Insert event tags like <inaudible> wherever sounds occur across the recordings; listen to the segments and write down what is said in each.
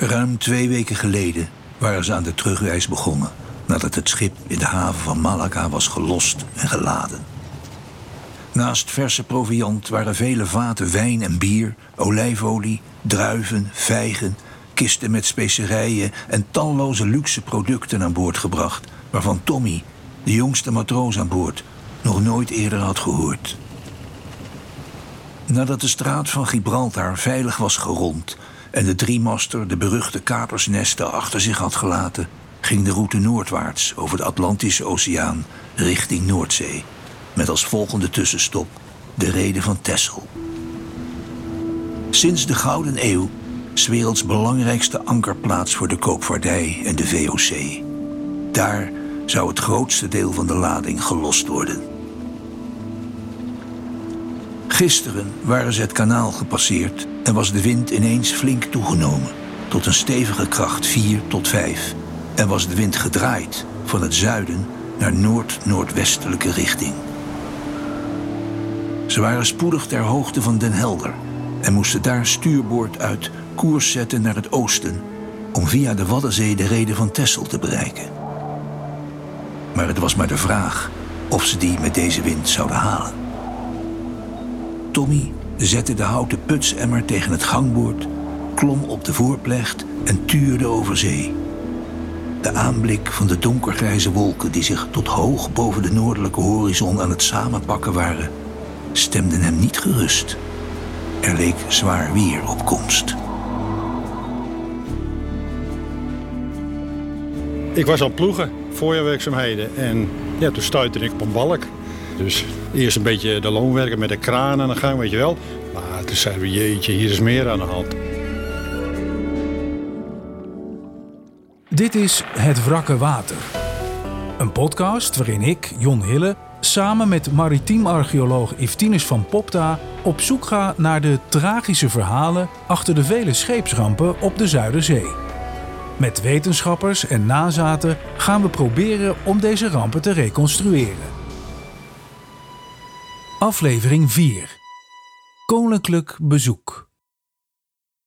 Ruim twee weken geleden waren ze aan de terugreis begonnen... nadat het schip in de haven van Malaga was gelost en geladen. Naast verse proviand waren vele vaten wijn en bier, olijfolie, druiven, vijgen, kisten met specerijen en talloze luxe producten aan boord gebracht, waarvan Tommy, de jongste matroos aan boord, nog nooit eerder had gehoord. Nadat de straat van Gibraltar veilig was gerond en de driemaster de beruchte kapersnesten achter zich had gelaten, ging de route noordwaarts over de Atlantische Oceaan richting Noordzee, met als volgende tussenstop de reden van Texel. Sinds de Gouden Eeuw 's werelds belangrijkste ankerplaats voor de koopvaardij en de VOC. Daar zou het grootste deel van de lading gelost worden. Gisteren waren ze het kanaal gepasseerd en was de wind ineens flink toegenomen, tot een stevige kracht 4 tot 5, en was de wind gedraaid van het zuiden naar noord-noordwestelijke richting. Ze waren spoedig ter hoogte van Den Helder en moesten daar stuurboord uit koers zetten naar het oosten om via de Waddenzee de reden van Texel te bereiken. Maar het was maar de vraag of ze die met deze wind zouden halen. Tommy zette de houten putsemmer tegen het gangboord, klom op de voorplecht en tuurde over zee. De aanblik van de donkergrijze wolken die zich tot hoog boven de noordelijke horizon aan het samenpakken waren, stemden hem niet gerust. Er leek zwaar weer op komst. Ik was het ploegen, voorjaarwerkzaamheden. En ja, toen stuitte ik op een balk. Dus eerst een beetje de loonwerken met de kraan aan de gang, weet je wel. Maar toen zeiden we, jeetje, hier is meer aan de hand. Dit is Het Wrakke Water. Een podcast waarin ik, Jon Hille, samen met maritiem archeoloog Iftinus van Popta op zoek ga naar de tragische verhalen achter de vele scheepsrampen op de Zuiderzee. Met wetenschappers en nazaten gaan we proberen om deze rampen te reconstrueren. Aflevering 4. Koninklijk bezoek.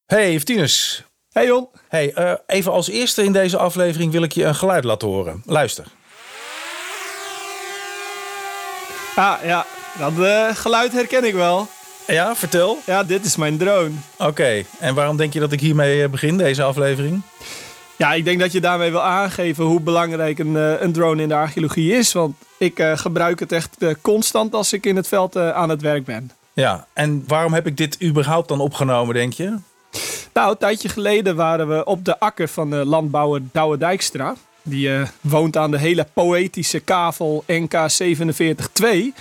Hey Iftinus. Hey Jon. Hey, eh, even als eerste in deze aflevering wil ik je een geluid laten horen. Luister. Ah ja, dat eh, geluid herken ik wel. Ja, vertel. Ja, dit is mijn drone. Oké, en waarom denk je dat ik hiermee eh, begin, deze aflevering? Ja, ik denk dat je daarmee wil aangeven hoe belangrijk een, eh, een drone in de archeologie is. Want ik eh, gebruik het echt eh, constant als ik in het veld aan het werk ben. Ja, en waarom heb ik dit überhaupt dan opgenomen, denk je? Nou, een tijdje geleden waren we op de akker van de landbouwer Douwe Dijkstra. Die woont aan de hele poëtische kavel NK472.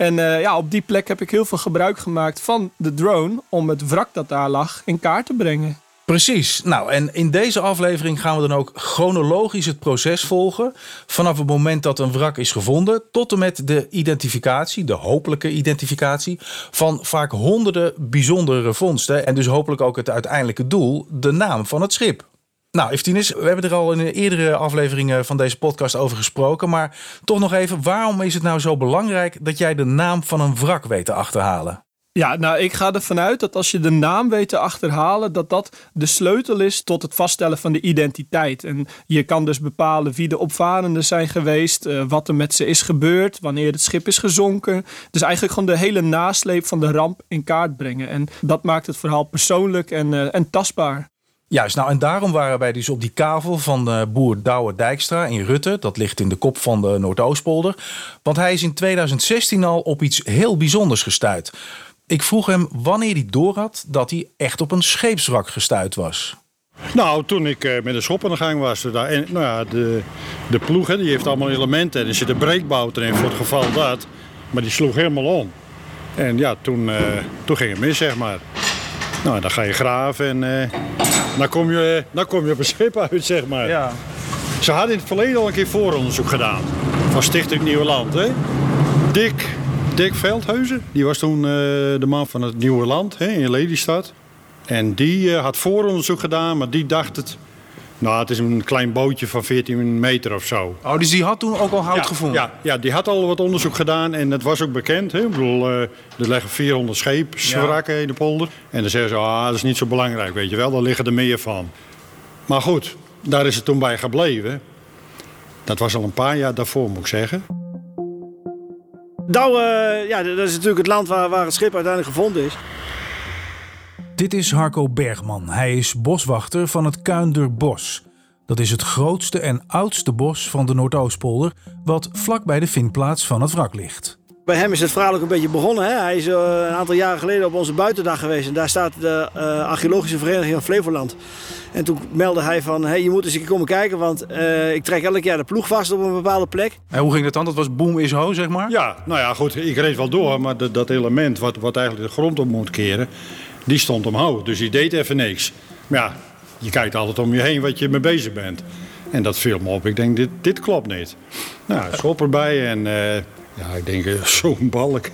En eh, ja, op die plek heb ik heel veel gebruik gemaakt van de drone om het wrak dat daar lag in kaart te brengen. Precies. Nou, en in deze aflevering gaan we dan ook chronologisch het proces volgen. Vanaf het moment dat een wrak is gevonden tot en met de identificatie, de hopelijke identificatie, van vaak honderden bijzondere vondsten. En dus hopelijk ook het uiteindelijke doel, de naam van het schip. Nou, Eftinus, we hebben er al in eerdere afleveringen van deze podcast over gesproken. Maar toch nog even, waarom is het nou zo belangrijk dat jij de naam van een wrak weet te achterhalen? Ja, nou, ik ga ervan uit dat als je de naam weet te achterhalen, dat dat de sleutel is tot het vaststellen van de identiteit. En je kan dus bepalen wie de opvarenden zijn geweest, eh, wat er met ze is gebeurd, wanneer het schip is gezonken. Dus eigenlijk gewoon de hele nasleep van de ramp in kaart brengen. En dat maakt het verhaal persoonlijk en, eh, en tastbaar. Juist, nou en daarom waren wij dus op die kavel van de boer Douwe Dijkstra in Rutte. Dat ligt in de kop van de Noordoostpolder. Want hij is in 2016 al op iets heel bijzonders gestuurd. Ik vroeg hem wanneer hij doorhad dat hij echt op een scheepswrak gestuurd was. Nou, toen ik eh, met de schop aan de gang was, en, nou ja, de, de ploeg hè, die heeft allemaal elementen. En er zit een breekbout erin voor het geval dat. Maar die sloeg helemaal om. En ja, toen, eh, toen ging het mis, zeg maar. Nou, dan ga je graven en eh, dan, kom je, dan kom je op een schip uit, zeg maar. Ja. Ze hadden in het verleden al een keer vooronderzoek gedaan. Van Stichting Nieuwe Land, hè. Dick, Dick Veldhuizen, die was toen eh, de man van het Nieuwe Land hè, in Lelystad. En die eh, had vooronderzoek gedaan, maar die dacht het... Nou, het is een klein bootje van 14 meter of zo. Oh, dus die had toen ook al hout ja, gevonden? Ja, ja, die had al wat onderzoek gedaan en het was ook bekend. Hè? Ik bedoel, eh, er liggen 400 scheepswrakken in de polder. En dan zeggen ze, ah, dat is niet zo belangrijk, weet je wel. Daar liggen er meer van. Maar goed, daar is het toen bij gebleven. Dat was al een paar jaar daarvoor, moet ik zeggen. Douwe, ja, dat is natuurlijk het land waar, waar het schip uiteindelijk gevonden is. Dit is Harco Bergman. Hij is boswachter van het Kuinderbos. Dat is het grootste en oudste bos van de Noordoostpolder, wat vlak bij de vindplaats van het wrak ligt. Bij hem is het verhaal ook een beetje begonnen. Hè? Hij is uh, een aantal jaren geleden op onze buitendag geweest. En daar staat de uh, Archeologische Vereniging van Flevoland. En toen meldde hij van, hey, je moet eens een keer komen kijken... want uh, ik trek elk jaar de ploeg vast op een bepaalde plek. En hoe ging dat dan? Dat was boom is ho, zeg maar? Ja, nou ja, goed. Ik reed wel door. Maar dat, dat element wat, wat eigenlijk de grond op moet keren... die stond omhoog. Dus die deed even niks. Maar ja, je kijkt altijd om je heen wat je mee bezig bent. En dat viel me op. Ik denk, dit, dit klopt niet. Nou, schop erbij en... Ja, ik denk uh, <laughs> zo'n balk.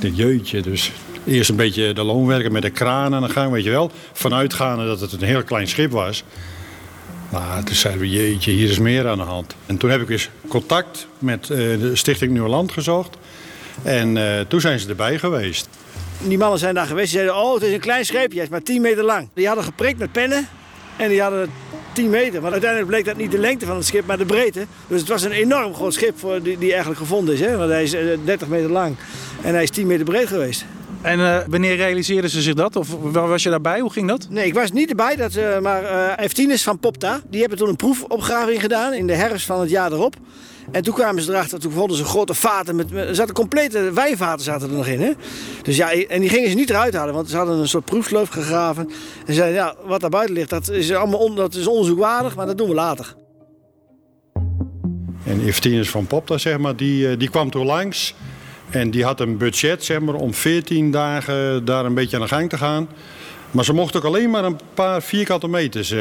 De jeutje. Dus eerst een beetje de loonwerken met de kraan aan de gang, weet je wel. Vanuitgaande dat het een heel klein schip was. Maar toen zeiden we, jeetje, hier is meer aan de hand. En toen heb ik eens contact met uh, de Stichting Nieuweland gezocht. En uh, toen zijn ze erbij geweest. Die mannen zijn daar geweest. Die zeiden, oh, het is een klein scheepje, het is maar 10 meter lang. Die hadden geprikt met pennen. En die hadden 10 meter. Maar uiteindelijk bleek dat niet de lengte van het schip, maar de breedte. Dus het was een enorm groot schip voor die, die eigenlijk gevonden is. Hè? Want hij is 30 meter lang en hij is 10 meter breed geweest. En uh, wanneer realiseerden ze zich dat? Of was je daarbij? Hoe ging dat? Nee, ik was niet erbij. Dat, uh, maar uh, Eftinus van Popta, die hebben toen een proefopgraving gedaan in de herfst van het jaar erop. En toen kwamen ze erachter, toen vonden ze grote vaten. Met, er zaten complete wijnvaten zaten er nog in. Hè? Dus ja, en die gingen ze niet eruit halen, want ze hadden een soort proefsleuf gegraven. En zeiden, ja, wat daar buiten ligt, dat is allemaal on, dat is onderzoekwaardig, maar dat doen we later. En Eftinus van Popta, zeg maar, die, die kwam toen langs. En die had een budget, zeg maar, om 14 dagen daar een beetje aan de gang te gaan. Maar ze mochten ook alleen maar een paar vierkante meters uh,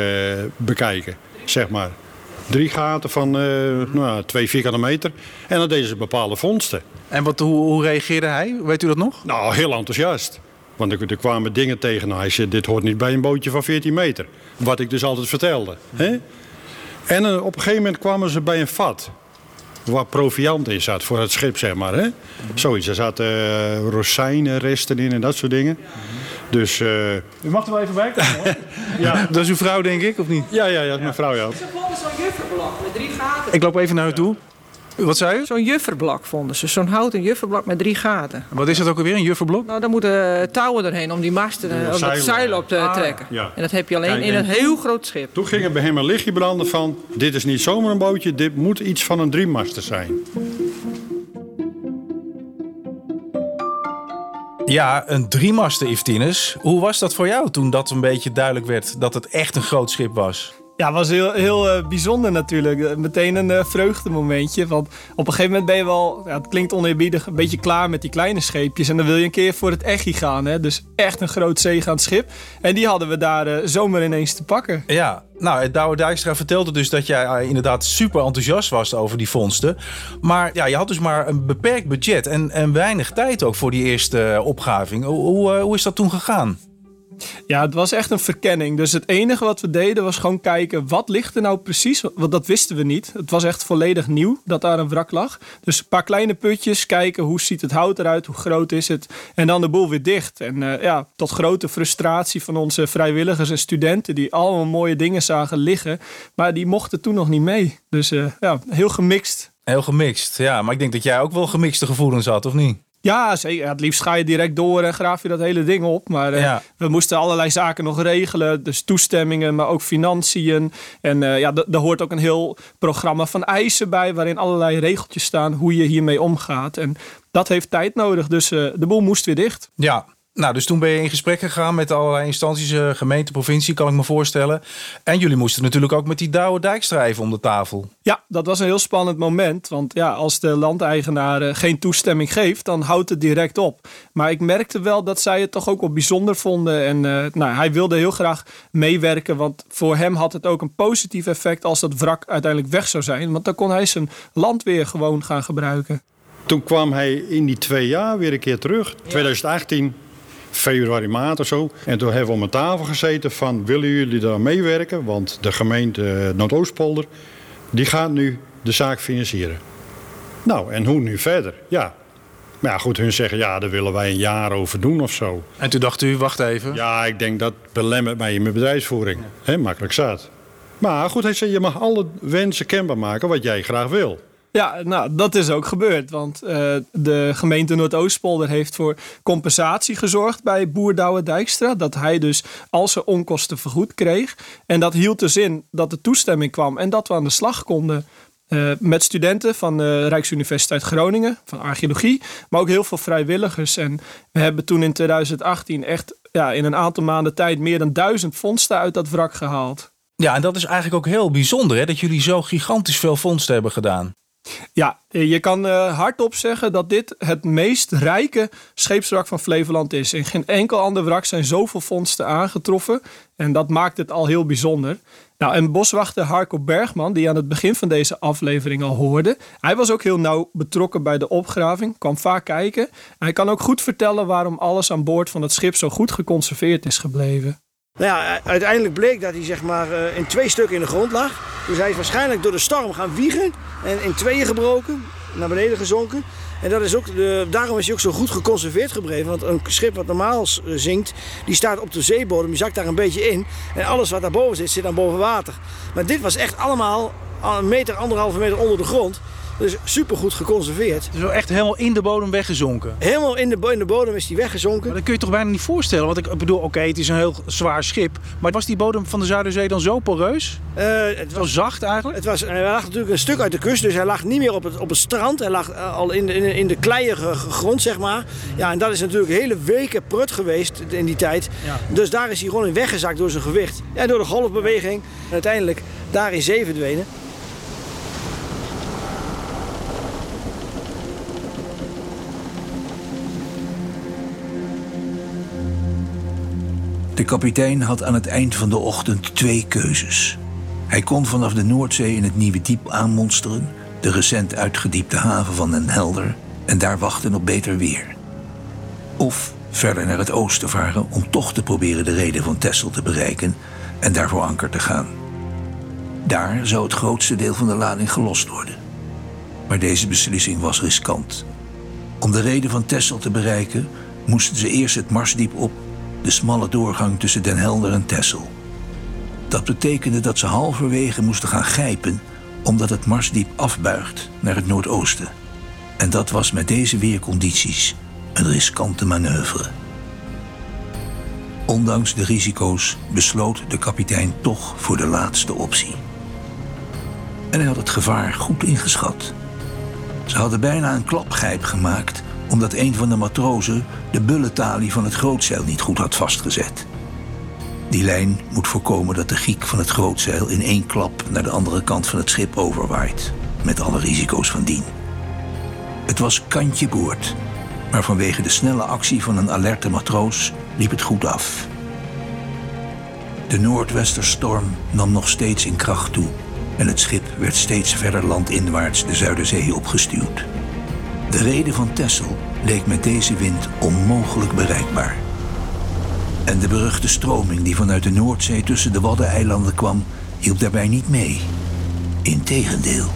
bekijken, zeg maar. Drie gaten van uh, nou, twee vierkante meter. En dan deden ze bepaalde vondsten. En wat, hoe, hoe reageerde hij? Weet u dat nog? Nou, heel enthousiast. Want er, er kwamen dingen tegen. Nou, hij zei, dit hoort niet bij een bootje van 14 meter. Wat ik dus altijd vertelde. Hè? En uh, op een gegeven moment kwamen ze bij een vat. Waar proviant in zat voor het schip, zeg maar. Hè? Zoiets. Er zaten uh, rozijnenresten in en dat soort dingen. Dus, uh... U mag er wel even bij komen hoor. <laughs> ja. Dat is uw vrouw, denk ik, of niet? Ja, ja, ja, dat is mijn vrouw, ja. Zo'n jufferblok met drie gaten. Ik loop even naar u toe. Wat zei u? Zo'n jufferblok vonden ze. Zo'n houten jufferblok met drie gaten. Wat is dat ook alweer, een jufferblok? Nou, daar moeten touwen doorheen om die masten, ja, om dat zeil op te ah, trekken. Ja. En dat heb je alleen Kijk, in een heel groot schip. Toen ging er bij hem een lichtje branden van... dit is niet zomaar een bootje, dit moet iets van een driemaster zijn. Ja, een driemaster Iftinus. Hoe was dat voor jou toen dat een beetje duidelijk werd dat het echt een groot schip was? Ja, was heel, heel uh, bijzonder natuurlijk. Meteen een uh, vreugdemomentje. Want op een gegeven moment ben je wel, ja, het klinkt oneerbiedig, een beetje klaar met die kleine scheepjes. En dan wil je een keer voor het echi gaan. Hè? Dus echt een groot zeegaand schip. En die hadden we daar uh, zomaar ineens te pakken. Ja, nou, Douwe Dijkstra vertelde dus dat jij inderdaad super enthousiast was over die vondsten. Maar ja, je had dus maar een beperkt budget en, en weinig tijd ook voor die eerste opgraving. Hoe, hoe, hoe is dat toen gegaan? Ja, het was echt een verkenning. Dus het enige wat we deden was gewoon kijken wat ligt er nou precies. Want dat wisten we niet. Het was echt volledig nieuw dat daar een wrak lag. Dus een paar kleine putjes, kijken hoe ziet het hout eruit, hoe groot is het. En dan de boel weer dicht. En uh, ja, tot grote frustratie van onze vrijwilligers en studenten die allemaal mooie dingen zagen liggen. Maar die mochten toen nog niet mee. Dus uh, ja, heel gemixt. Heel gemixt, ja. Maar ik denk dat jij ook wel gemixte gevoelens had, of niet? Ja, zeker. Het liefst ga je direct door en graaf je dat hele ding op. Maar uh, ja. we moesten allerlei zaken nog regelen. Dus toestemmingen, maar ook financiën. En uh, ja, daar hoort ook een heel programma van eisen bij... waarin allerlei regeltjes staan hoe je hiermee omgaat. En dat heeft tijd nodig, dus uh, de boel moest weer dicht. Ja, nou, dus toen ben je in gesprek gegaan met allerlei instanties, uh, gemeente, provincie, kan ik me voorstellen. En jullie moesten natuurlijk ook met die Douwe Dijkstra even om de tafel. Ja, dat was een heel spannend moment. Want ja, als de landeigenaar uh, geen toestemming geeft, dan houdt het direct op. Maar ik merkte wel dat zij het toch ook wel bijzonder vonden. En uh, nou, hij wilde heel graag meewerken, want voor hem had het ook een positief effect als dat wrak uiteindelijk weg zou zijn. Want dan kon hij zijn land weer gewoon gaan gebruiken. Toen kwam hij in die twee jaar weer een keer terug. 2018 februari, maart of zo. En toen hebben we om een tafel gezeten van willen jullie daar meewerken? Want de gemeente Noordoostpolder die gaat nu de zaak financieren. Nou, en hoe nu verder? Ja. Maar ja, goed, hun zeggen ja, daar willen wij een jaar over doen of zo. En toen dacht u, wacht even. Ja, ik denk dat belemmert mij in mijn bedrijfsvoering. Ja. makkelijk zat. Maar goed, hij zei, je mag alle wensen kenbaar maken wat jij graag wil. Ja, nou, dat is ook gebeurd. Want uh, de gemeente Noordoostpolder heeft voor compensatie gezorgd bij boer Douwe Dijkstra. Dat hij dus al zijn onkosten vergoed kreeg. En dat hield dus in dat de toestemming kwam en dat we aan de slag konden. Uh, met studenten van de Rijksuniversiteit Groningen, van archeologie, maar ook heel veel vrijwilligers. En we hebben toen in 2018 echt ja, in een aantal maanden tijd meer dan duizend vondsten uit dat wrak gehaald. Ja, en dat is eigenlijk ook heel bijzonder hè, dat jullie zo gigantisch veel vondsten hebben gedaan. Ja, je kan uh, hardop zeggen dat dit het meest rijke scheepswrak van Flevoland is. In geen enkel ander wrak zijn zoveel vondsten aangetroffen. En dat maakt het al heel bijzonder. Nou, en boswachter Harko Bergman, die aan het begin van deze aflevering al hoorde, hij was ook heel nauw betrokken bij de opgraving, kwam vaak kijken. En hij kan ook goed vertellen waarom alles aan boord van het schip zo goed geconserveerd is gebleven. Nou ja, uiteindelijk bleek dat hij zeg maar eh, in twee stukken in de grond lag. Dus hij is waarschijnlijk door de storm gaan wiegen en in tweeën gebroken, naar beneden gezonken. En dat is ook de, daarom is hij ook zo goed geconserveerd gebleven. Want een schip wat normaal zinkt, die staat op de zeebodem, die zakt daar een beetje in. En alles wat daarboven zit, zit dan boven water. Maar dit was echt allemaal een meter, anderhalve meter onder de grond. Dus supergoed geconserveerd. Dus echt helemaal in de bodem weggezonken? Helemaal in de, in de bodem is die weggezonken. Maar dat kun je toch bijna niet voorstellen? Want ik bedoel, oké, het is een heel zwaar schip. Maar was die bodem van de Zuiderzee dan zo poreus? Uh, het was zo zacht eigenlijk? Het was, hij lag natuurlijk een stuk uit de kust. Dus hij lag niet meer op het, op het strand. Hij lag uh, al in de, in, in de kleiige grond, zeg maar. Ja, en dat is natuurlijk hele weken prut geweest in die tijd. Ja. Dus daar is hij gewoon in weggezakt door zijn gewicht. Ja, door de golfbeweging. En uiteindelijk daar in zee verdwenen. De kapitein had aan het eind van de ochtend twee keuzes. Hij kon vanaf de Noordzee in het Nieuwe Diep aanmonsteren, de recent uitgediepte haven van Den Helder, en daar wachten op beter weer. Of verder naar het oosten varen om toch te proberen de reden van Texel te bereiken en daarvoor anker te gaan. Daar zou het grootste deel van de lading gelost worden. Maar deze beslissing was riskant. Om de reden van Texel te bereiken moesten ze eerst het Marsdiep op de smalle doorgang tussen Den Helder en Texel. Dat betekende dat ze halverwege moesten gaan grijpen omdat het Marsdiep afbuigt naar het noordoosten. En dat was met deze weercondities een riskante manoeuvre. Ondanks de risico's besloot de kapitein toch voor de laatste optie. En hij had het gevaar goed ingeschat. Ze hadden bijna een klapgrijp gemaakt omdat een van de matrozen de bulletalie van het grootzeil niet goed had vastgezet. Die lijn moet voorkomen dat de giek van het grootzeil in één klap naar de andere kant van het schip overwaait, met alle risico's van dien. Het was kantje boord, maar vanwege de snelle actie van een alerte matroos liep het goed af. De noordwesterstorm nam nog steeds in kracht toe en het schip werd steeds verder landinwaarts de Zuiderzee opgestuurd. De reden van Texel leek met deze wind onmogelijk bereikbaar. En de beruchte stroming die vanuit de Noordzee tussen de Waddeneilanden kwam, hielp daarbij niet mee. Integendeel.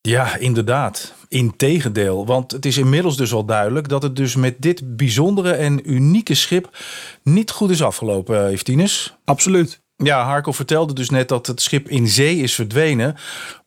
Ja, inderdaad. Integendeel. Want het is inmiddels dus al duidelijk dat het dus met dit bijzondere en unieke schip niet goed is afgelopen, Evtinus. Absoluut. Ja, Harko vertelde dus net dat het schip in zee is verdwenen.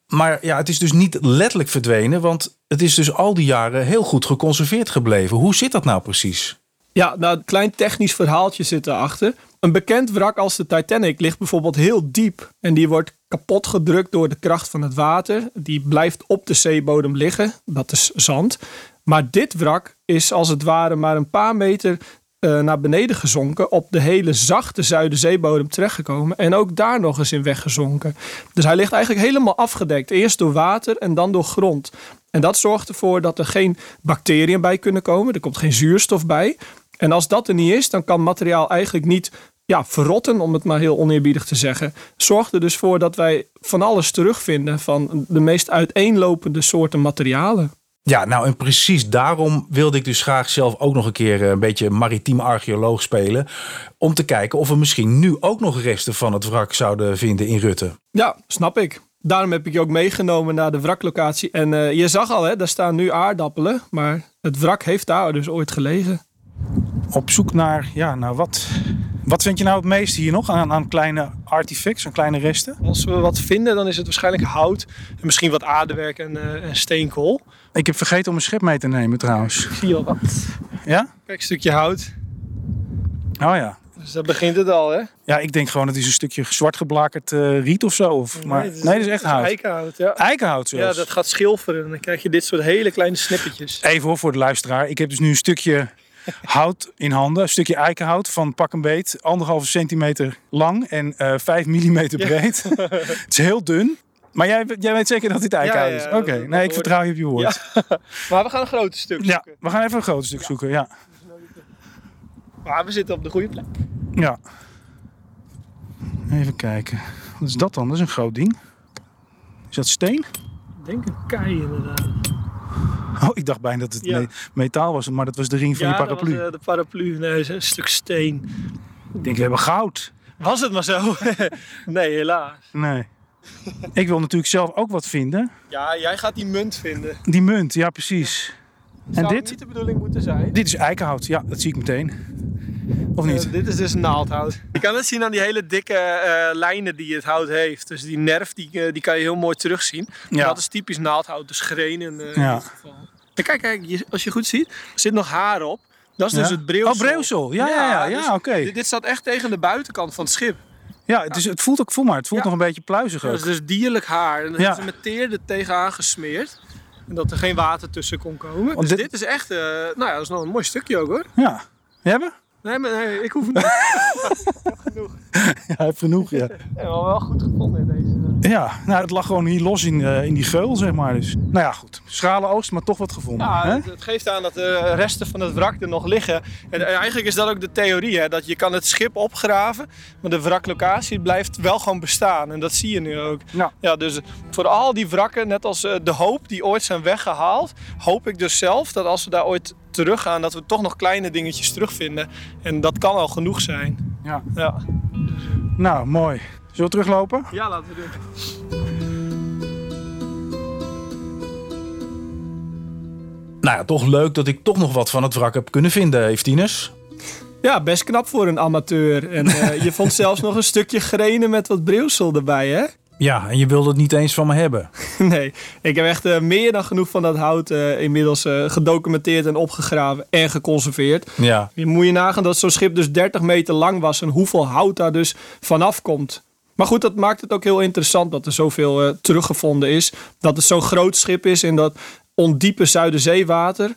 Maar ja, het is dus niet letterlijk verdwenen, want het is dus al die jaren heel goed geconserveerd gebleven. Hoe zit dat nou precies? Ja, nou, een klein technisch verhaaltje zit erachter. Een bekend wrak als de Titanic ligt bijvoorbeeld heel diep en die wordt kapot gedrukt door de kracht van het water. Die blijft op de zeebodem liggen, dat is zand. Maar dit wrak is als het ware maar een paar meter uh, naar beneden gezonken, op de hele zachte Zuiderzeebodem terechtgekomen en ook daar nog eens in weggezonken. Dus hij ligt eigenlijk helemaal afgedekt, eerst door water en dan door grond. En dat zorgt ervoor dat er geen bacteriën bij kunnen komen, er komt geen zuurstof bij. En als dat er niet is, dan kan materiaal eigenlijk niet ja, verrotten, om het maar heel oneerbiedig te zeggen. Zorgt er dus voor dat wij van alles terugvinden van de meest uiteenlopende soorten materialen. Ja, nou en precies daarom wilde ik dus graag zelf ook nog een keer eh, een beetje maritiem archeoloog spelen. Om te kijken of we misschien nu ook nog resten van het wrak zouden vinden in Rutte. Ja, snap ik. Daarom heb ik je ook meegenomen naar de wraklocatie. En uh, je zag al, hè, daar staan nu aardappelen. Maar het wrak heeft daar dus ooit gelegen. op zoek naar, ja, nou wat, wat vind je nou het meest hier nog aan, aan kleine artifacts, aan kleine resten? Als we wat vinden, dan is het waarschijnlijk hout. En misschien wat aardewerk en, uh, en steenkool. Ik heb vergeten om een schep mee te nemen trouwens. Ik zie al wat. Ja? Kijk, een stukje hout. Oh ja. Dus daar begint het al, hè? Ja, ik denk gewoon het is een stukje zwart geblakerd uh, riet of zo. Of, nee, maar, het is, nee, dat is echt hout. Eikenhout, ja. Eikenhout zelfs. Ja, dat gaat schilferen. En dan krijg je dit soort hele kleine snippertjes. Even hoor voor de luisteraar. Ik heb dus nu een stukje hout in handen. Een stukje eikenhout van pak een beet. Anderhalve centimeter lang en uh, 5 millimeter breed. <laughs> het is heel dun. Maar jij, jij weet zeker dat dit eikenhout Ja, ja, is? Oké, nee, ik hoort- vertrouw je op je woord. <laughs> Maar we gaan een grote stuk Ja, zoeken. we gaan even een groot stuk zoeken. Ja. Maar we zitten op de goede plek. ja. Even kijken. Wat is dat dan? Dat is een groot ding. Is dat steen? Ik denk een kei inderdaad. Oh, ik dacht bijna dat het Ja. me- metaal was, maar dat was de ring van je paraplu. was, eh, de paraplu. Nee, een stuk steen. Ik denk, we hebben goud. Was het maar zo? <laughs> nee, helaas. Nee. <laughs> ik wil natuurlijk zelf ook wat vinden. Ja, jij gaat die munt vinden. Die munt, ja precies. En dit? niet de bedoeling moeten zijn. Dit is eikenhout, ja, dat zie ik meteen. Of niet? Eh, dit is dus naaldhout. Je kan het zien aan die hele dikke eh, lijnen die het hout heeft. Dus die nerf die, eh, die kan je heel mooi terugzien. Ja. Dat is typisch naaldhout, dus grenen Ja. in dit geval. En kijk, kijk als je goed ziet, er zit nog haar op. Dat is Ja. dus het breusel. Oh, breusel. Ja, ja, ja, ja, dus oké. Dit, dit staat echt tegen de buitenkant van het schip. Ja, het, is, het voelt ook, voel maar, het voelt nog een beetje pluizig Dat ook. is dus dierlijk haar. En dan Ja. hebben ze met teer er tegenaan gesmeerd. En dat er geen water tussen kon komen. Want dus dit- dit... is echt, eh, nou ja, dat is nog een mooi stukje ook hoor. Ja. Hebben? Nee, maar nee, ik hoef niet. <laughs> <laughs> Ja, hij heeft genoeg, ja. <laughs> We hebben wel goed gevonden in deze. Ja, nou, het lag gewoon hier los in, eh, in die geul, zeg maar. Dus, nou ja, goed. Schrale oogst, maar toch wat gevonden. Ja, hè? het, het geeft aan dat de resten van het wrak er nog liggen. En, en eigenlijk is dat ook de theorie, hè, dat je kan het schip opgraven, maar de wraklocatie blijft wel gewoon bestaan. En dat zie je nu ook. Ja. Ja, dus voor al die wrakken, net als eh, de hoop die ooit zijn weggehaald, hoop ik dus zelf dat als we daar ooit teruggaan, dat we toch nog kleine dingetjes terugvinden. En dat kan al genoeg zijn. Ja. Ja, Nou, mooi. Zullen we teruglopen? ja laten we doen. Nou ja, toch leuk dat ik toch nog wat van het wrak heb kunnen vinden, Eftines. Ja, best knap voor een amateur. En eh, je vond <laughs> zelfs nog een stukje grenen met wat breusel erbij, hè? Ja, en je wilde het niet eens van me hebben. <laughs> Nee, ik heb echt eh, meer dan genoeg van dat hout eh, inmiddels eh, gedocumenteerd en opgegraven en geconserveerd. Ja. Je moet je nagaan dat zo'n schip dus 30 meter lang was en hoeveel hout daar dus vanaf komt. Maar goed, dat maakt het ook heel interessant dat er zoveel teruggevonden is. Dat het zo'n groot schip is in dat ondiepe Zuiderzeewater.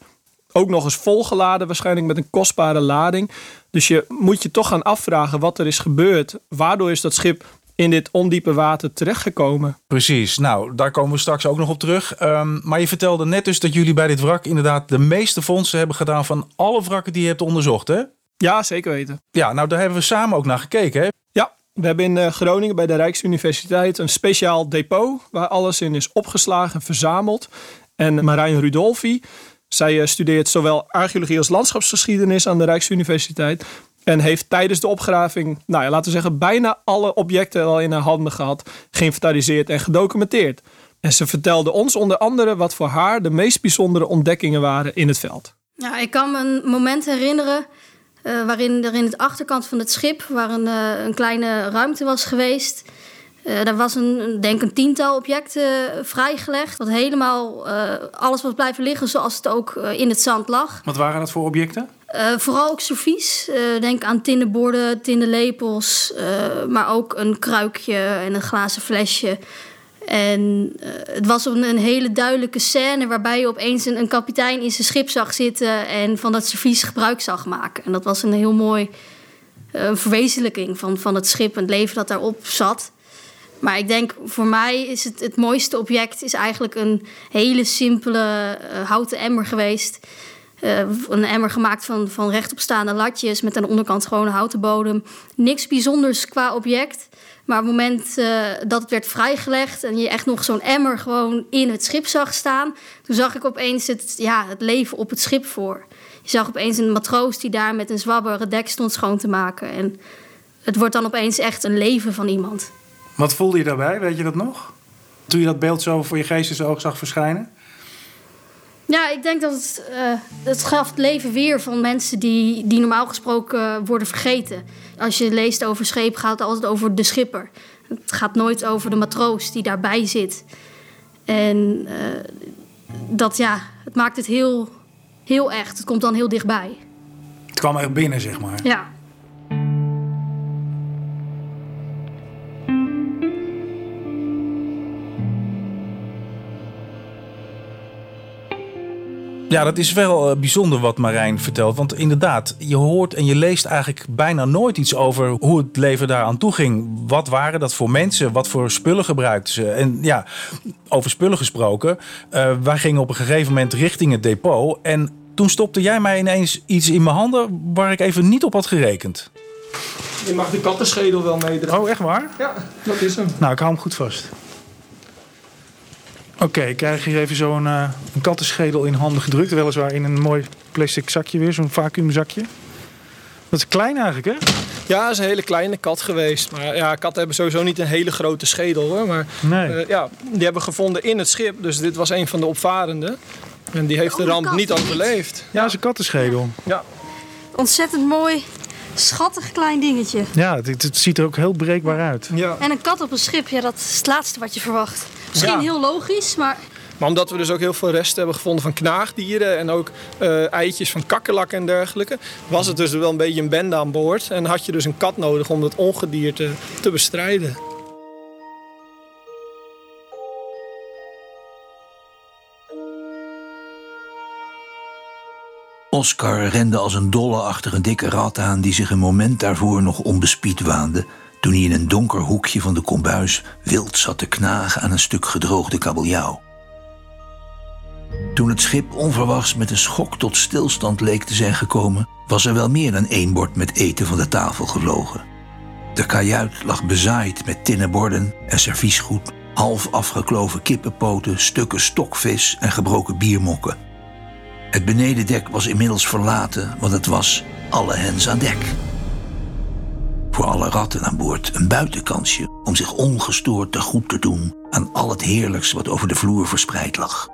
Ook nog eens volgeladen, waarschijnlijk met een kostbare lading. Dus je moet je toch gaan afvragen wat er is gebeurd. Waardoor is dat schip in dit ondiepe water terechtgekomen? Precies. Nou, daar komen we straks ook nog op terug. Ehm, maar je vertelde net dus dat jullie bij dit wrak inderdaad de meeste fondsen hebben gedaan van alle wrakken die je hebt onderzocht, hè? Ja, zeker weten. Ja, nou daar hebben we samen ook naar gekeken, hè? Ja, we hebben in eh, Groningen bij de Rijksuniversiteit een speciaal depot waar alles in is opgeslagen en verzameld. En Marijn Rudolfi, zij eh, studeert zowel archeologie als landschapsgeschiedenis aan de Rijksuniversiteit. En heeft tijdens de opgraving, nou ja, laten we zeggen, bijna alle objecten al in haar handen gehad, geïnventariseerd en gedocumenteerd. En ze vertelde ons onder andere wat voor haar de meest bijzondere ontdekkingen waren in het veld. Ja, ik kan me een moment herinneren eh, waarin er in het achterkant van het schip, waar een, eh, een kleine ruimte was geweest, eh daar was een, denk een tiental objecten vrijgelegd. Wat helemaal eh, alles was blijven liggen zoals het ook in het zand lag. Wat waren dat voor objecten? Eh, vooral ook servies. Eh, denk aan tinnenborden, tinnenlepels, eh, maar ook een kruikje en een glazen flesje. En het was een, een hele duidelijke scène waarbij je opeens een, kapitein in zijn schip zag zitten en van dat servies gebruik zag maken. En dat was een heel mooi verwezenlijking van, van het schip en het leven dat daarop zat. Maar ik denk voor mij is het, het mooiste object is eigenlijk een hele simpele houten emmer geweest. Eh, een emmer gemaakt van, van rechtopstaande latjes met aan de onderkant gewoon houten bodem. Niks bijzonders qua object. Maar op het moment eh, dat het werd vrijgelegd en je echt nog zo'n emmer gewoon in het schip zag staan, toen zag ik opeens het, ja, het leven op het schip voor. Je zag opeens een matroos die daar met een zwabber het dek stond schoon te maken. En het wordt dan opeens echt een leven van iemand. Wat voelde je daarbij? Weet je dat nog? Toen je dat beeld zo voor je geestesoog zag verschijnen? Ja, ik denk dat het, uh, het gaf het leven weer van mensen die, die normaal gesproken worden vergeten. Als je leest over scheep, gaat het altijd over de schipper. Het gaat nooit over de matroos die daarbij zit. En uh, dat ja, het maakt het heel, heel echt. Het komt dan heel dichtbij. Het kwam er binnen, zeg maar. Ja. Ja, dat is wel eh, bijzonder wat Marijn vertelt. Want inderdaad, je hoort en je leest eigenlijk bijna nooit iets over hoe het leven daar aan toe ging. Wat waren dat voor mensen? Wat voor spullen gebruikten ze? En ja, over spullen gesproken. Uh, wij gingen op een gegeven moment richting het depot. En toen stopte jij mij ineens iets in mijn handen waar ik even niet op had gerekend. Je mag de kattenschedel wel meedragen. Oh, echt waar? Ja, dat is hem. Nou, ik hou hem goed vast. Oké, ik krijg hier even zo'n uh, een kattenschedel in handen gedrukt. Weliswaar in een mooi plastic zakje weer, zo'n vacuümzakje. Dat is klein eigenlijk, hè? Ja, het is een hele kleine kat geweest. Maar ja, katten hebben sowieso niet een hele grote schedel. Hoor. Maar nee. uh, ja, die hebben we gevonden in het schip. Dus dit was een van de opvarenden. En die heeft de ramp niet overleefd. Ja, het is een kattenschedel. Ja. Ontzettend mooi, schattig klein dingetje. Ja, het, het, ziet er ook heel breekbaar uit. Ja. En een kat op een schip, ja, dat is het laatste wat je verwacht. Misschien heel logisch, maar... Maar omdat we dus ook heel veel resten hebben gevonden van knaagdieren en ook uh, eitjes van kakkerlakken en dergelijke, was het dus wel een beetje een bende aan boord. En had je dus een kat nodig om dat ongedierte te bestrijden. Oscar rende als een dolle achter een dikke rat aan die zich een moment daarvoor nog onbespied waande toen hij in een donker hoekje van de kombuis wild zat te knagen aan een stuk gedroogde kabeljauw. Toen het schip onverwachts met een schok tot stilstand leek te zijn gekomen, was er wel meer dan één bord met eten van de tafel gevlogen. De kajuit lag bezaaid met tinnen borden en serviesgoed, half afgekloven kippenpoten, stukken stokvis en gebroken biermokken. Het benedendek was inmiddels verlaten, want het was alle hens aan dek voor alle ratten aan boord een buitenkansje om zich ongestoord te goed te doen aan al het heerlijks wat over de vloer verspreid lag.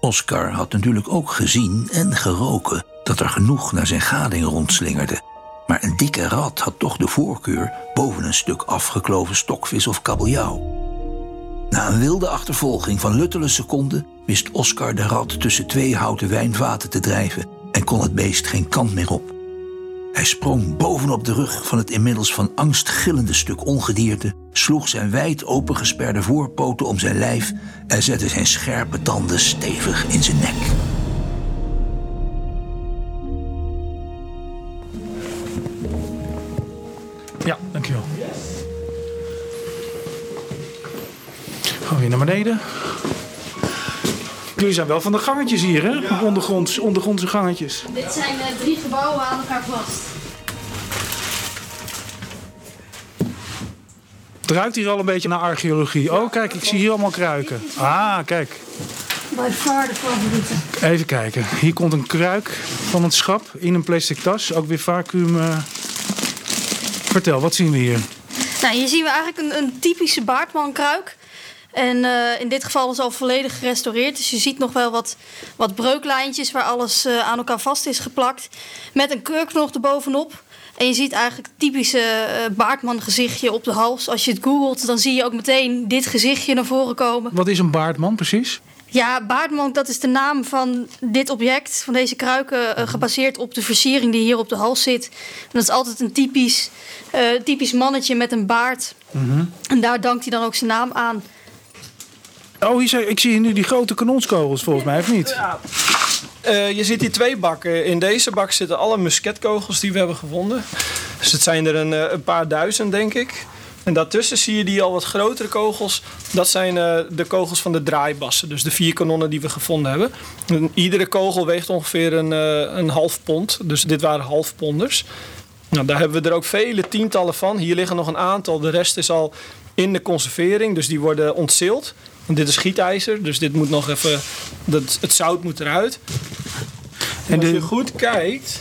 Oscar had natuurlijk ook gezien en geroken dat er genoeg naar zijn gading rondslingerde, maar een dikke rat had toch de voorkeur boven een stuk afgekloven stokvis of kabeljauw. Na een wilde achtervolging van luttele seconden wist Oscar de rat tussen twee houten wijnvaten te drijven en kon het beest geen kant meer op. Hij sprong bovenop de rug van het inmiddels van angst gillende stuk ongedierte, sloeg zijn wijd opengesperde voorpoten om zijn lijf en zette zijn scherpe tanden stevig in zijn nek. Ja, dankjewel. Gaan we weer naar beneden. Jullie zijn wel van de gangetjes hier, hè? Ondergronds, ondergrondse gangetjes. Dit zijn uh, drie gebouwen aan elkaar vast. Het ruikt hier al een beetje naar archeologie. Oh, kijk, ik zie hier allemaal kruiken. Ah, kijk. Bij far de favorieten. Even kijken. Hier komt een kruik van het schap in een plastic tas. Ook weer vacuüm. Uh... Vertel, wat zien we hier? Nou, hier zien we eigenlijk een, een typische baardmankruik. En uh, in dit geval is al volledig gerestaureerd. Dus je ziet nog wel wat, wat breuklijntjes waar alles uh, aan elkaar vast is geplakt. Met een kurknog erbovenop. En je ziet eigenlijk het typische uh, baardman gezichtje op de hals. Als je het googelt, dan zie je ook meteen dit gezichtje naar voren komen. Wat is een baardman precies? Ja, baardman, dat is de naam van dit object, van deze kruiken, gebaseerd op de versiering die hier op de hals zit. En dat is altijd een typisch, typisch mannetje met een baard. Mm -hmm. En daar dankt hij dan ook zijn naam aan. Oh, hier, ik zie nu die grote kanonskogels volgens mij, of niet? Ja. Uh, je ziet hier twee bakken. In deze bak zitten alle musketkogels die we hebben gevonden. Dus het zijn er een, een paar duizend, denk ik. En daartussen zie je die al wat grotere kogels. Dat zijn uh, de kogels van de draaibassen. Dus de vier kanonnen die we gevonden hebben. En iedere kogel weegt ongeveer een, een half pond. Dus dit waren halfponders. Nou, daar hebben we er ook vele tientallen van. Hier liggen nog een aantal. De rest is al in de conservering. Dus die worden ontzeeld. En dit is gietijzer, dus dit moet nog even. Dat, het zout moet eruit. En, en als je goed kijkt,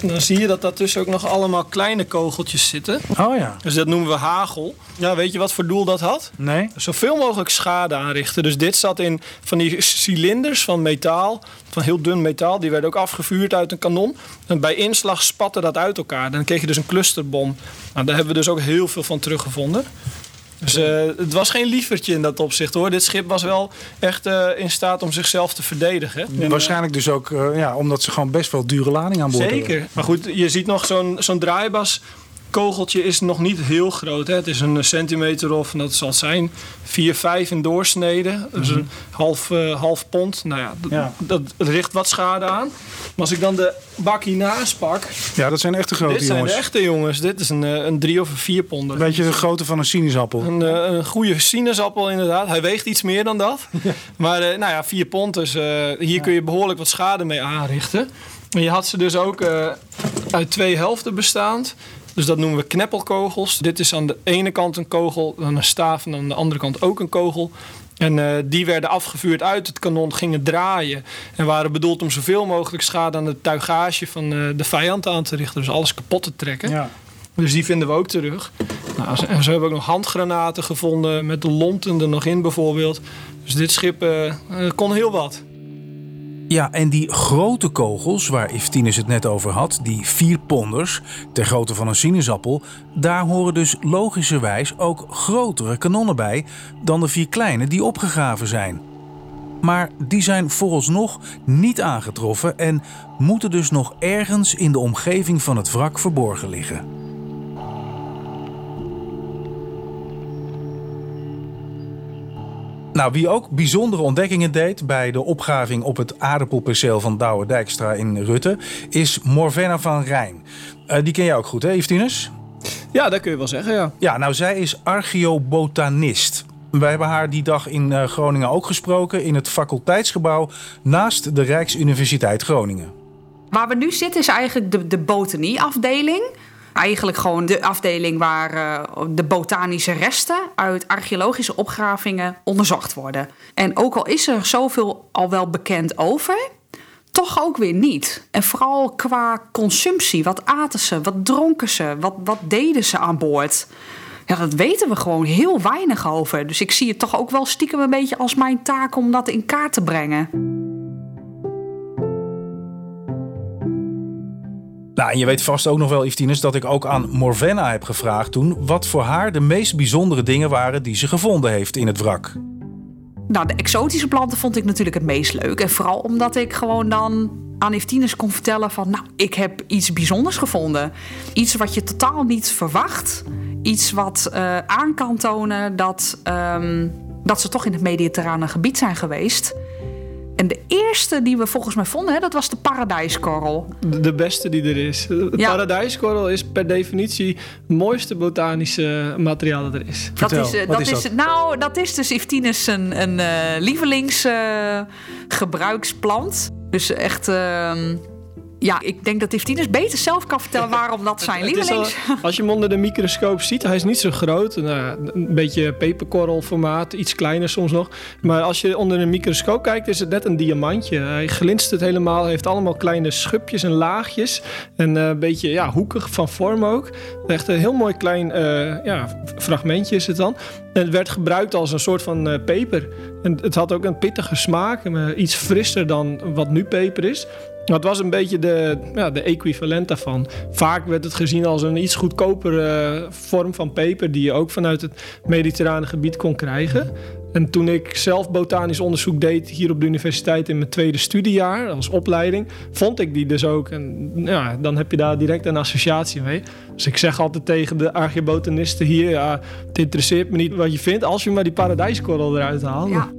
dan zie je dat daartussen ook nog allemaal kleine kogeltjes zitten. Oh ja. Dus dat noemen we hagel. Ja, weet je wat voor doel dat had? Nee. Zoveel mogelijk schade aanrichten. Dus dit zat in van die cilinders van metaal, van heel dun metaal. Die werden ook afgevuurd uit een kanon. En bij inslag spatte dat uit elkaar. Dan kreeg je dus een clusterbom. Nou, daar hebben we dus ook heel veel van teruggevonden. Dus uh, het was geen lievertje in dat opzicht hoor. Dit schip was wel echt uh, in staat om zichzelf te verdedigen. En, Waarschijnlijk dus ook uh, ja, omdat ze gewoon best wel dure lading aan boord Zeker. hebben. Maar goed, je ziet nog zo'n zo'n draaibas kogeltje is nog niet heel groot. Hè. Het is een centimeter of, dat zal zijn, 4, 5 in doorsnede. Dus een half, uh, half pond. Nou ja, Ja. Dat, richt wat schade aan. Maar als ik dan de bak hiernaast pak... Ja, dat zijn echte grote dit zijn jongens. de echte jongens. Dit is een, eh, een 3 of een 4 ponder. Weet je de grootte van een sinaasappel? Een, eh, een goede sinaasappel inderdaad. Hij weegt iets meer dan dat. <laughs> Maar eh, nou ja, 4 pond. Dus eh, hier kun je behoorlijk wat schade mee aanrichten. En je had ze dus ook eh, uit twee helften bestaand. Dus dat noemen we kneppelkogels. Dit is aan de ene kant een kogel, dan een staaf en aan de andere kant ook een kogel. En eh, die werden afgevuurd uit het kanon, gingen draaien. En waren bedoeld om zoveel mogelijk schade aan het tuigage van eh, de vijand aan te richten. Dus alles kapot te trekken. Ja. Dus die vinden we ook terug. Nou, ze- zo hebben ook nog handgranaten gevonden met de lonten er nog in bijvoorbeeld. Dus dit schip eh, kon heel wat. Ja, en die grote kogels, waar Iftinus het net over had, die vier ponders, ter grootte van een sinaasappel, daar horen dus logischerwijs ook grotere kanonnen bij dan de vier kleine die opgegraven zijn. Maar die zijn vooralsnog niet aangetroffen en moeten dus nog ergens in de omgeving van het wrak verborgen liggen. Nou, wie ook bijzondere ontdekkingen deed bij de opgraving op het aardappelperceel van Douwe Dijkstra in Rutte, is Morvenna van Rijn. Eh, die ken jij ook goed, hè, Yvtinus? Ja, dat kun je wel zeggen, ja. Ja, nou, zij is archeobotanist. Wij hebben haar die dag in eh, Groningen ook gesproken in het faculteitsgebouw naast de Rijksuniversiteit Groningen. Waar we nu zitten is eigenlijk de, de botanieafdeling. Eigenlijk gewoon de afdeling waar eh, de botanische resten uit archeologische opgravingen onderzocht worden. En ook al is er zoveel al wel bekend over, toch ook weer niet. En vooral qua consumptie. Wat aten ze? Wat dronken ze? Wat, wat deden ze aan boord? Ja, dat weten we gewoon heel weinig over. Dus ik zie het toch ook wel stiekem een beetje als mijn taak om dat in kaart te brengen. Nou, en je weet vast ook nog wel, Yvtinus, dat ik ook aan Morvenna heb gevraagd toen... wat voor haar de meest bijzondere dingen waren die ze gevonden heeft in het wrak. Nou, de exotische planten vond ik natuurlijk het meest leuk. En vooral omdat ik gewoon dan aan Eftines kon vertellen van... nou, ik heb iets bijzonders gevonden. Iets wat je totaal niet verwacht. Iets wat eh, aan kan tonen dat, ehm, dat ze toch in het mediterrane gebied zijn geweest. En de eerste die we volgens mij vonden, hè, dat was de paradijskorrel. De- De beste die er is. Ja. paradijskorrel is per definitie het mooiste botanische materiaal dat er is. Vertel, dat is, eh, wat dat is is, dat? Nou, dat is dus Eftines een, een eh, lievelingsgebruiksplant. dus echt... ja, ik denk dat Eftines beter zelf kan vertellen <laughs> waarom dat zijn Het al- lievelings... als je hem onder de microscoop ziet, hij is niet zo groot. Nou, een beetje peperkorrelformaat, iets kleiner soms nog. Maar als je onder een microscoop kijkt, is het net een diamantje. Hij glinstert helemaal, hij heeft allemaal kleine schubjes en laagjes. En eh, een beetje ja, hoekig van vorm ook. Echt een heel mooi klein eh, ja, fragmentje is het dan. En het werd gebruikt als een soort van eh, peper. En het had ook een pittige smaak, iets frisser dan wat nu peper is. Het was een beetje de, ja, de equivalent daarvan. Vaak werd het gezien als een iets goedkopere vorm van peper... die je ook vanuit het mediterrane gebied kon krijgen. En toen ik zelf botanisch onderzoek deed hier op de universiteit... in mijn tweede studiejaar als opleiding, vond ik die dus ook. En ja, dan heb je daar direct een associatie mee. Dus ik zeg altijd tegen de archeobotanisten hier... Ja, het interesseert me niet wat je vindt... als je maar die paradijskorrel eruit haalt. Ja.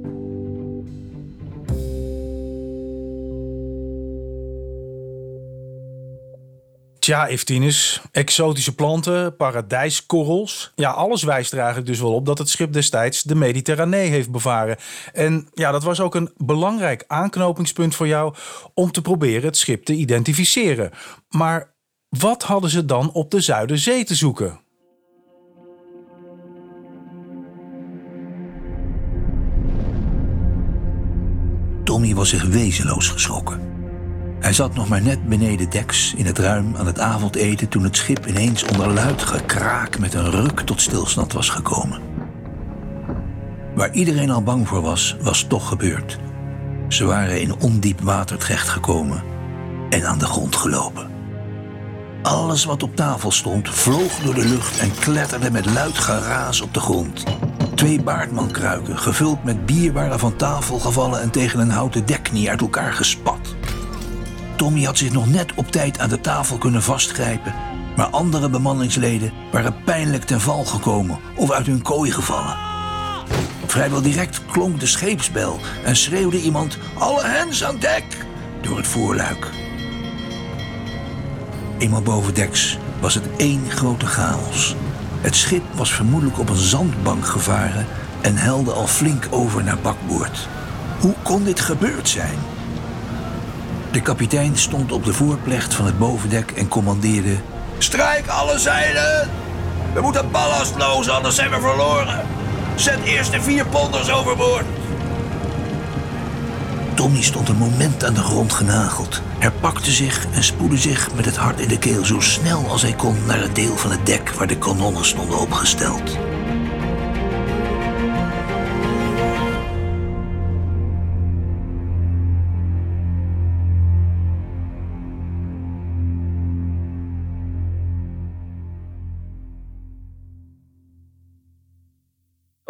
Tja, Iftinus, exotische planten, paradijskorrels. Ja, alles wijst er eigenlijk dus wel op dat het schip destijds de Mediterranee heeft bevaren. En ja, dat was ook een belangrijk aanknopingspunt voor jou om te proberen het schip te identificeren. Maar wat hadden ze dan op de Zuiderzee te zoeken? Tommy was zich wezenloos geschrokken. Hij zat nog maar net beneden deks in het ruim aan het avondeten toen het schip ineens onder luid gekraak met een ruk tot stilstand was gekomen. Waar iedereen al bang voor was, was toch gebeurd. Ze waren in ondiep water terechtgekomen en aan de grond gelopen. Alles wat op tafel stond vloog door de lucht en kletterde met luid geraas op de grond. Twee baardmankruiken, gevuld met bier, waren van tafel gevallen en tegen een houten deknie uit elkaar gespat. Tommy had zich nog net op tijd aan de tafel kunnen vastgrijpen, maar andere bemanningsleden waren pijnlijk ten val gekomen of uit hun kooi gevallen. Vrijwel direct klonk de scheepsbel en schreeuwde iemand: Alle hens aan dek! door het voorluik. Eenmaal boven deks was het één grote chaos. Het schip was vermoedelijk op een zandbank gevaren en helde al flink over naar bakboord. Hoe kon dit gebeurd zijn? De kapitein stond op de voorplecht van het bovendek en commandeerde: Strijk alle zeilen! We moeten ballastloos, anders zijn we verloren. Zet eerst de vier ponders overboord. Tommy stond een moment aan de grond genageld, herpakte zich en spoedde zich met het hart in de keel zo snel als hij kon naar het deel van het dek waar de kanonnen stonden opgesteld.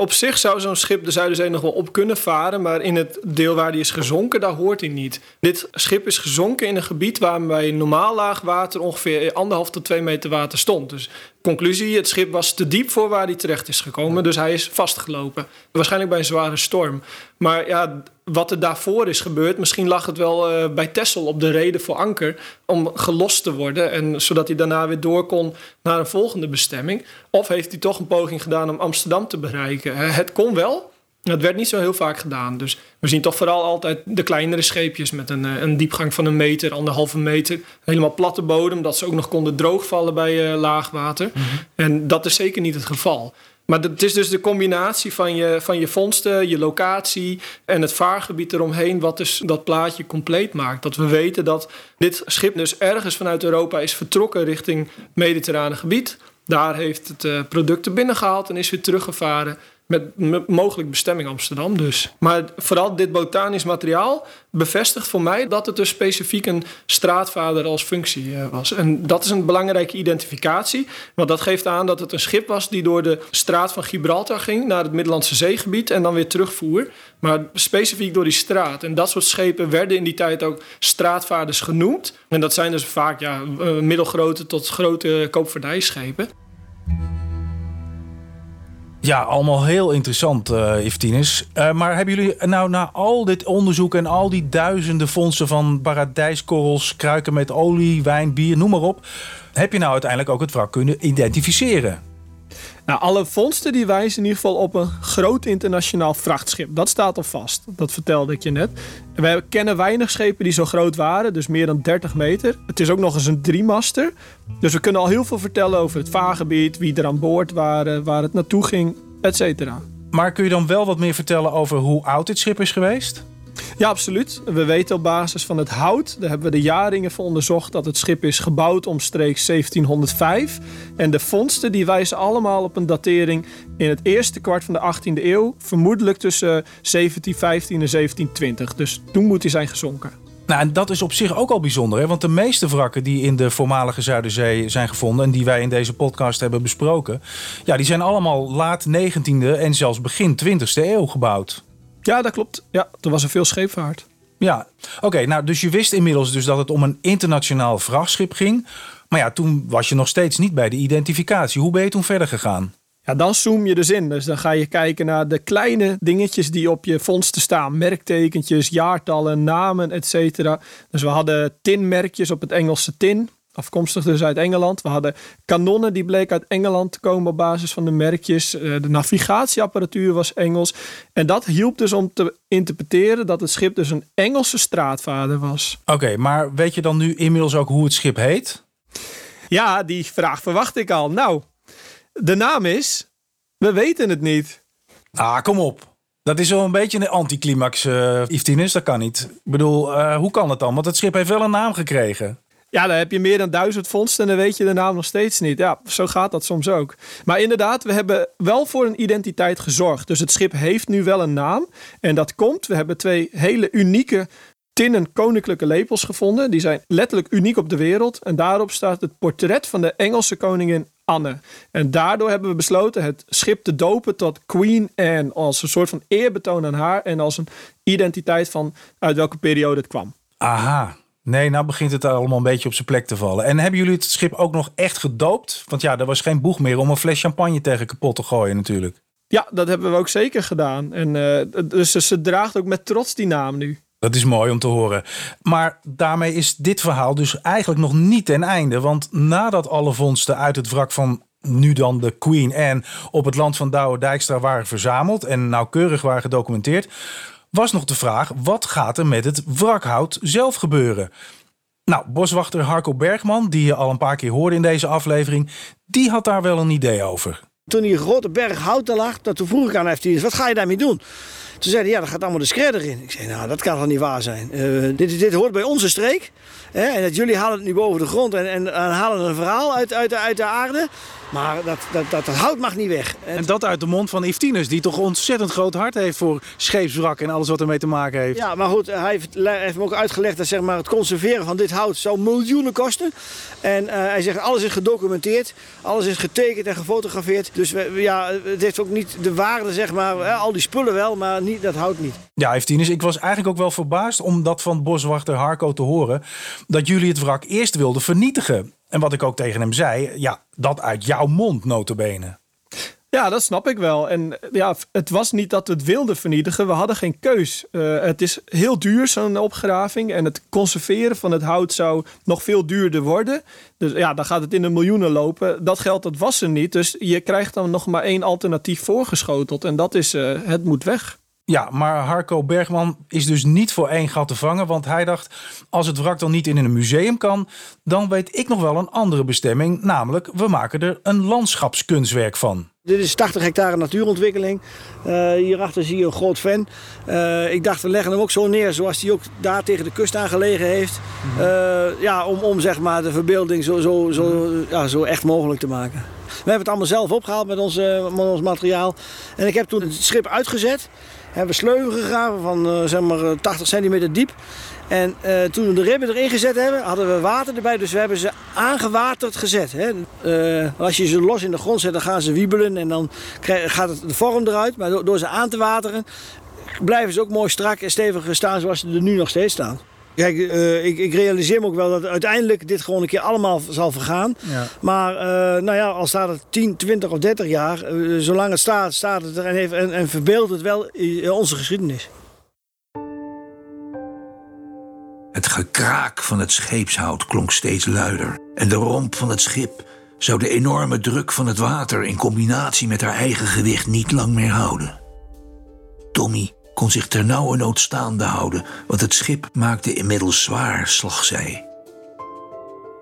Op zich zou zo'n schip de Zuiderzee nog wel op kunnen varen, maar in het deel waar die is gezonken, daar hoort hij niet. Dit schip is gezonken in een gebied waar bij normaal laag water ongeveer anderhalf tot twee meter water stond. Dus conclusie, het schip was te diep voor waar hij terecht is gekomen, dus hij is vastgelopen. Waarschijnlijk bij een zware storm. Maar ja, wat er daarvoor is gebeurd, misschien lag het wel uh, bij Tessel op de reden voor anker om gelost te worden en zodat hij daarna weer door kon naar een volgende bestemming. Of heeft hij toch een poging gedaan om Amsterdam te bereiken? Het kon wel, het werd niet zo heel vaak gedaan. Dus we zien toch vooral altijd de kleinere scheepjes met een, eh, een diepgang van een meter, anderhalve meter. Helemaal platte bodem, dat ze ook nog konden droogvallen bij laagwater. Mhm. En dat is zeker niet het geval. Maar het is dus de combinatie van je, van je vondsten, je locatie en het vaargebied eromheen, wat dus dat plaatje compleet maakt. Dat we weten dat dit schip dus ergens vanuit Europa is vertrokken richting Mediterrane gebied. Daar heeft het uh, producten binnengehaald en is weer teruggevaren met mogelijk bestemming Amsterdam dus. Maar vooral dit botanisch materiaal bevestigt voor mij dat het dus specifiek een straatvader als functie eh, was. En dat is een belangrijke identificatie, want dat geeft aan dat het een schip was die door de straat van Gibraltar ging naar het Middellandse zeegebied en dan weer terugvoer. Maar specifiek door die straat. En dat soort schepen werden in die tijd ook straatvaarders genoemd. En dat zijn dus vaak ja, eh, middelgrote tot grote koopvaardijschepen. Ja, allemaal heel interessant, uh, maar hebben jullie nou na al dit onderzoek en al die duizenden fondsen van paradijskorrels, kruiken met olie, wijn, bier, noem maar op, heb je nou uiteindelijk ook het wrak kunnen identificeren? Nou, alle vondsten die wijzen in ieder geval op een groot internationaal vrachtschip. Dat staat al vast. Dat vertelde ik je net. We kennen weinig schepen die zo groot waren, dus meer dan 30 meter. Het is ook nog eens een driemaster. Dus we kunnen al heel veel vertellen over het vaargebied, wie er aan boord waren, waar het naartoe ging, etc. Maar kun je dan wel wat meer vertellen over hoe oud dit schip is geweest? Ja, absoluut. We weten op basis van het hout, daar hebben we de jaringen voor onderzocht, dat het schip is gebouwd omstreeks 1705. En de vondsten die wijzen allemaal op een datering in het eerste kwart van de 18e eeuw, vermoedelijk tussen 1715 en 1720. Dus toen moet hij zijn gezonken. Nou, en dat is op zich ook al bijzonder, hè? want de meeste wrakken die in de voormalige Zuiderzee zijn gevonden en die wij in deze podcast hebben besproken, ja, die zijn allemaal laat 19e en zelfs begin 20e eeuw gebouwd. Ja, dat klopt. Ja, er was er veel scheepvaart. Ja, oké. nou, dus je wist inmiddels dus dat het om een internationaal vrachtschip ging. Maar ja, toen was je nog steeds niet bij de identificatie. Hoe ben je toen verder gegaan? Ja, dan zoom je dus in. Dus dan ga je kijken naar de kleine dingetjes die op je vondsten staan. Merktekentjes, jaartallen, namen, etc. Dus we hadden tinmerkjes op het Engelse tin. Afkomstig dus uit Engeland. We hadden kanonnen die bleken uit Engeland te komen op basis van de merkjes. Eh, de navigatieapparatuur was Engels. En dat hielp dus om te interpreteren dat het schip dus een Engelse straatvader was. Oké, maar weet je dan nu inmiddels ook hoe het schip heet? Ja, die vraag verwacht ik al. Nou, de naam is... We weten het niet. Ah, kom op. Dat is wel een beetje een anticlimax, uh, Yves Dat kan niet. Ik bedoel, uh, hoe kan het dan? Want het schip heeft wel een naam gekregen. Ja, dan heb je meer dan duizend vondsten en dan weet je de naam nog steeds niet. Ja, zo gaat dat soms ook. Maar inderdaad, we hebben wel voor een identiteit gezorgd. Dus het schip heeft nu wel een naam. En dat komt, we hebben twee hele unieke tinnen koninklijke lepels gevonden. Die zijn letterlijk uniek op de wereld. En daarop staat het portret van de Engelse koningin Anne. En daardoor hebben we besloten het schip te dopen tot Queen Anne. Als een soort van eerbetoon aan haar. En als een identiteit van uit welke periode het kwam. Aha. Nee, nou begint het allemaal een beetje op zijn plek te vallen. En hebben jullie het schip ook nog echt gedoopt? Want ja, er was geen boeg meer om een fles champagne tegen kapot te gooien natuurlijk. Ja, dat hebben we ook zeker gedaan. En uh, dus ze draagt ook met trots die naam nu. Dat is mooi om te horen. Maar daarmee is dit verhaal dus eigenlijk nog niet ten einde. Want nadat alle vondsten uit het wrak van nu dan de Queen Anne op het land van Douwe Dijkstra waren verzameld en nauwkeurig waren gedocumenteerd, was nog de vraag: wat gaat er met het wrakhout zelf gebeuren? Nou, boswachter Harco Bergman, die je al een paar keer hoorde in deze aflevering, die had daar wel een idee over. Toen die grote berg hout er lag, dat toen vroeg ik aan FT's, wat ga je daarmee doen? Ze zeiden, ja, dat gaat allemaal de skredder in. Ik zei, nou, dat kan toch niet waar zijn. Uh, dit, dit hoort bij onze streek. Hè, en dat jullie halen het nu boven de grond en, en, en halen een verhaal uit, uit, uit de aarde. Maar dat, dat, dat, dat hout mag niet weg. En, dat uit de mond van Yves die toch ontzettend groot hart heeft voor scheepswrak en alles wat ermee te maken heeft. Ja, maar goed, hij heeft, heeft me ook uitgelegd dat zeg maar, het conserveren van dit hout zou miljoenen kosten. En uh, hij zegt, alles is gedocumenteerd, alles is getekend en gefotografeerd. Dus we, ja, het heeft ook niet de waarde, zeg maar, hè, al die spullen wel, maar niet, dat hout niet. Ja, Yves ik was eigenlijk ook wel verbaasd om dat van boswachter Harco te horen. Dat jullie het wrak eerst wilden vernietigen. En wat ik ook tegen hem zei, ja, dat uit jouw mond notabene. Ja, dat snap ik wel. En ja, het was niet dat we het wilden vernietigen. We hadden geen keus. Uh, het is heel duur, zo'n opgraving. En het conserveren van het hout zou nog veel duurder worden. Dus ja, dan gaat het in de miljoenen lopen. Dat geld dat was er niet. Dus je krijgt dan nog maar één alternatief voorgeschoteld. En dat is, uh, het moet weg. Ja, maar Harco Bergman is dus niet voor één gat te vangen. Want hij dacht, als het wrak dan niet in een museum kan... dan weet ik nog wel een andere bestemming. Namelijk, we maken er een landschapskunstwerk van. Dit is 80 hectare natuurontwikkeling. Uh, hierachter zie je een groot ven. Uh, ik dacht, we leggen hem ook zo neer zoals hij ook daar tegen de kust aan gelegen heeft. Uh, ja, om, om zeg maar de verbeelding zo, zo, zo, ja, zo echt mogelijk te maken. We hebben het allemaal zelf opgehaald met ons, met ons materiaal. En ik heb toen het schip uitgezet hebben we sleuven gegraven van uh, zeg maar 80 eh, centimeter diep. En uh, toen we de ribben erin gezet hebben, hadden we water erbij. Dus we hebben ze aangewaterd gezet. Hè. Als je ze los in de grond zet, dan gaan ze wiebelen en dan gaat het de vorm eruit. Maar door ze aan te wateren, blijven ze ook mooi strak en stevig staan zoals ze er nu nog steeds staan. Kijk, uh, ik, ik, realiseer me ook wel dat uiteindelijk dit gewoon een keer allemaal zal vergaan. Ja. Maar uh, nou ja, al staat het 10, 20 of 30 jaar, uh, zolang het staat, staat het er en, heeft, en, en verbeeldt het wel onze geschiedenis. Het gekraak van het scheepshout klonk steeds luider. En de romp van het schip zou de enorme druk van het water in combinatie met haar eigen gewicht niet lang meer houden. Tommy kon zich ternauwernood staande houden, want het schip maakte inmiddels zwaar slagzij.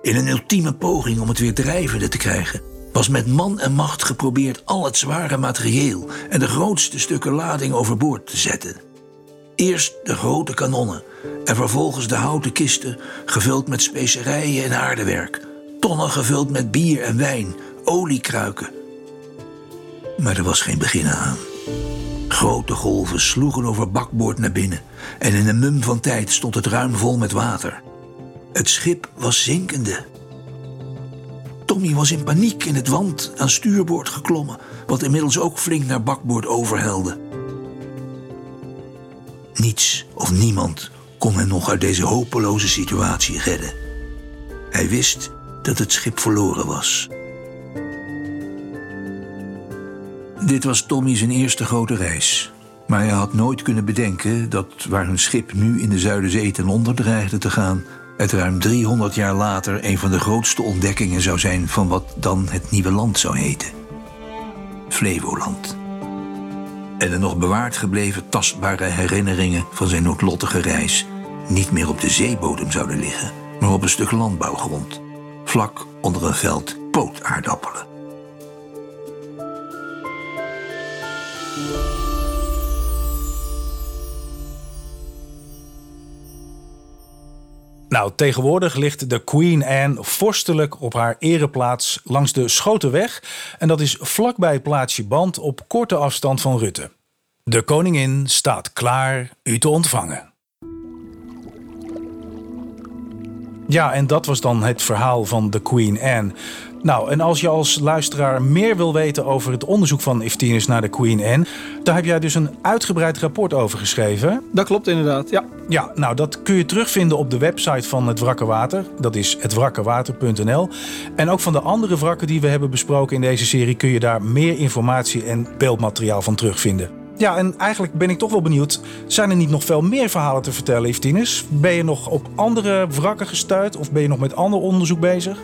In een ultieme poging om het weer drijvende te krijgen, was met man en macht geprobeerd al het zware materieel en de grootste stukken lading overboord te zetten. Eerst de grote kanonnen en vervolgens de houten kisten gevuld met specerijen en aardewerk, tonnen gevuld met bier en wijn, oliekruiken. Maar er was geen begin aan. Grote golven sloegen over bakboord naar binnen en in een mum van tijd stond het ruim vol met water. Het schip was zinkende. Tommy was in paniek in het wand aan stuurboord geklommen, wat inmiddels ook flink naar bakboord overhelde. Niets of niemand kon hem nog uit deze hopeloze situatie redden. Hij wist dat het schip verloren was. Dit was Tommy zijn eerste grote reis. Maar hij had nooit kunnen bedenken dat waar hun schip nu in de Zuiderzee ten onder dreigde te gaan, het ruim 300 jaar later een van de grootste ontdekkingen zou zijn van wat dan het nieuwe land zou heten: Flevoland. En de nog bewaard gebleven tastbare herinneringen van zijn noodlottige reis niet meer op de zeebodem zouden liggen, maar op een stuk landbouwgrond, vlak onder een veld pootaardappelen. Nou, tegenwoordig ligt de Queen Anne vorstelijk op haar ereplaats langs de Schotenweg. En dat is vlakbij plaatsje Band op korte afstand van Rutte. De koningin staat klaar u te ontvangen. Ja, en dat was dan het verhaal van de Queen Anne. Nou, en als je als luisteraar meer wil weten over het onderzoek van Iftinus naar de Queen Anne, daar heb jij dus een uitgebreid rapport over geschreven. Dat klopt inderdaad, ja. Ja, nou dat kun je terugvinden op de website van het Wrakke Water. Dat is hetwrakkewater.nl. En ook van de andere wrakken die we hebben besproken in deze serie kun je daar meer informatie en beeldmateriaal van terugvinden. Ja, en eigenlijk ben ik toch wel benieuwd. Zijn er niet nog veel meer verhalen te vertellen, Evtinus? Ben je nog op andere wrakken gestuurd of ben je nog met ander onderzoek bezig?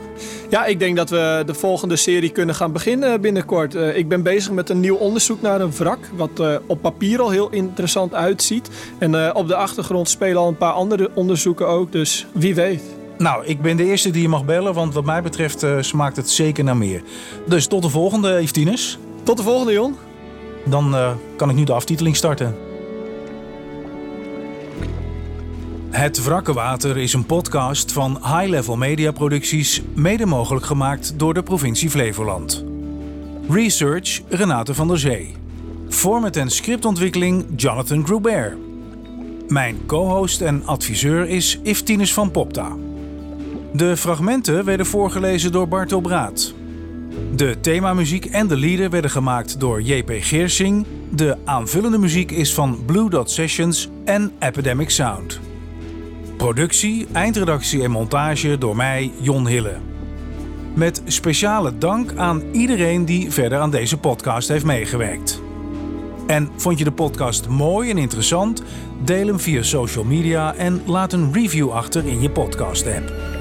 Ja, ik denk dat we de volgende serie kunnen gaan beginnen binnenkort. Uh, ik ben bezig met een nieuw onderzoek naar een wrak, wat uh, op papier al heel interessant uitziet. En uh, op de achtergrond spelen al een paar andere onderzoeken ook, dus wie weet. Nou, ik ben de eerste die je mag bellen, want wat mij betreft smaakt het zeker naar meer. Dus tot de volgende, Evtinus. Tot de volgende, Jon. Dan uh, kan ik nu de aftiteling starten. Het Wrakke Water is een podcast van High Level Media Producties, mede mogelijk gemaakt door de provincie Flevoland. Research Renate van der Zee. Format en scriptontwikkeling Jonathan Grubert. Mijn co-host en adviseur is Iftinus van Popta. De fragmenten werden voorgelezen door Bartel Braat. De themamuziek en de lieden werden gemaakt door JP Geersing. De aanvullende muziek is van Blue Dot Sessions en Epidemic Sound. Productie, eindredactie en montage door mij, Jon Hille. Met speciale dank aan iedereen die verder aan deze podcast heeft meegewerkt. En vond je de podcast mooi en interessant? Deel hem via social media en laat een review achter in je podcast-app.